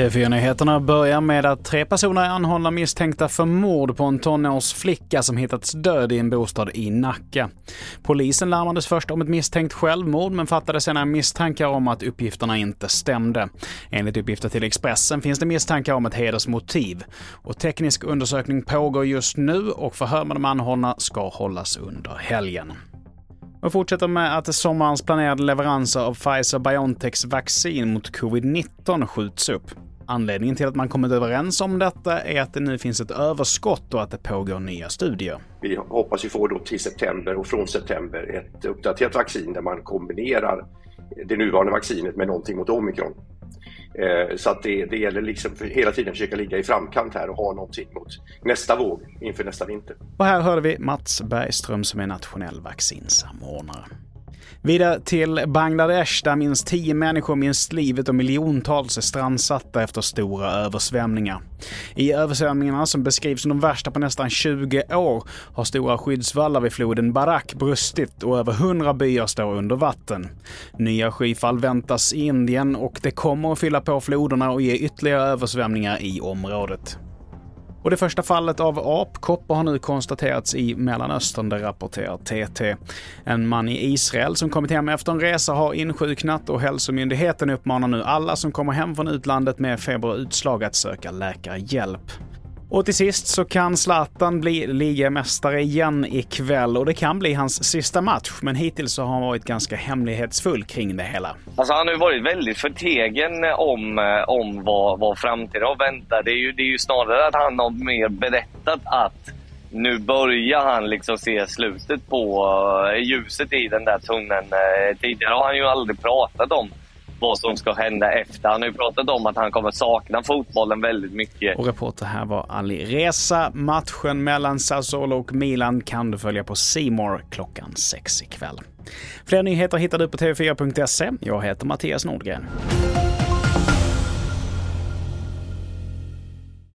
TV4-nyheterna börjar med att tre personer är anhållna misstänkta för mord på en tonårsflicka som hittats död i en bostad i Nacka. Polisen larmades först om ett misstänkt självmord men fattade senare misstankar om att uppgifterna inte stämde. Enligt uppgifter till Expressen finns det misstankar om ett hedersmotiv. Och teknisk undersökning pågår just nu och förhör med de anhållna ska hållas under helgen. Och fortsätter med att sommarens planerade leveranser av Pfizer-Biontechs vaccin mot covid-19 skjuts upp. Anledningen till att man kommit överens om detta är att det nu finns ett överskott och att det pågår nya studier. Vi hoppas ju få då till september och från september ett uppdaterat vaccin där man kombinerar det nuvarande vaccinet med någonting mot omikron. Eh, så att det, det gäller liksom för hela tiden försöka ligga i framkant här och ha någonting mot nästa våg inför nästa vinter. Och här hörde vi Mats Bergström som är nationell vaccinsamordnare. Vidare till Bangladesh där minst 10 människor mist livet och miljontals är strandsatta efter stora översvämningar. I översvämningarna, som beskrivs som de värsta på nästan 20 år, har stora skyddsvallar vid floden Barak brustit och över 100 byar står under vatten. Nya skyfall väntas i Indien och det kommer att fylla på floderna och ge ytterligare översvämningar i området. Och det första fallet av apkoppor har nu konstaterats i Mellanöstern, det rapporterar TT. En man i Israel som kommit hem efter en resa har insjuknat och hälsomyndigheten uppmanar nu alla som kommer hem från utlandet med feber och utslag att söka läkarhjälp. Och till sist så kan Zlatan bli ligamästare igen ikväll och det kan bli hans sista match, men hittills så har han varit ganska hemlighetsfull kring det hela. Alltså han har ju varit väldigt förtegen om, eh, om vad, vad framtiden har väntat. Det är, ju, det är ju snarare att han har mer berättat att nu börjar han liksom se slutet på eh, ljuset i den där tunneln. Eh, tidigare har han ju aldrig pratat om vad som ska hända efter. Han har ju pratat om att han kommer sakna fotbollen väldigt mycket. Och reporter här var Ali Reza. Matchen mellan Sassuolo och Milan kan du följa på Simor klockan sex ikväll. Fler nyheter hittar du på tv4.se. Jag heter Mattias Nordgren.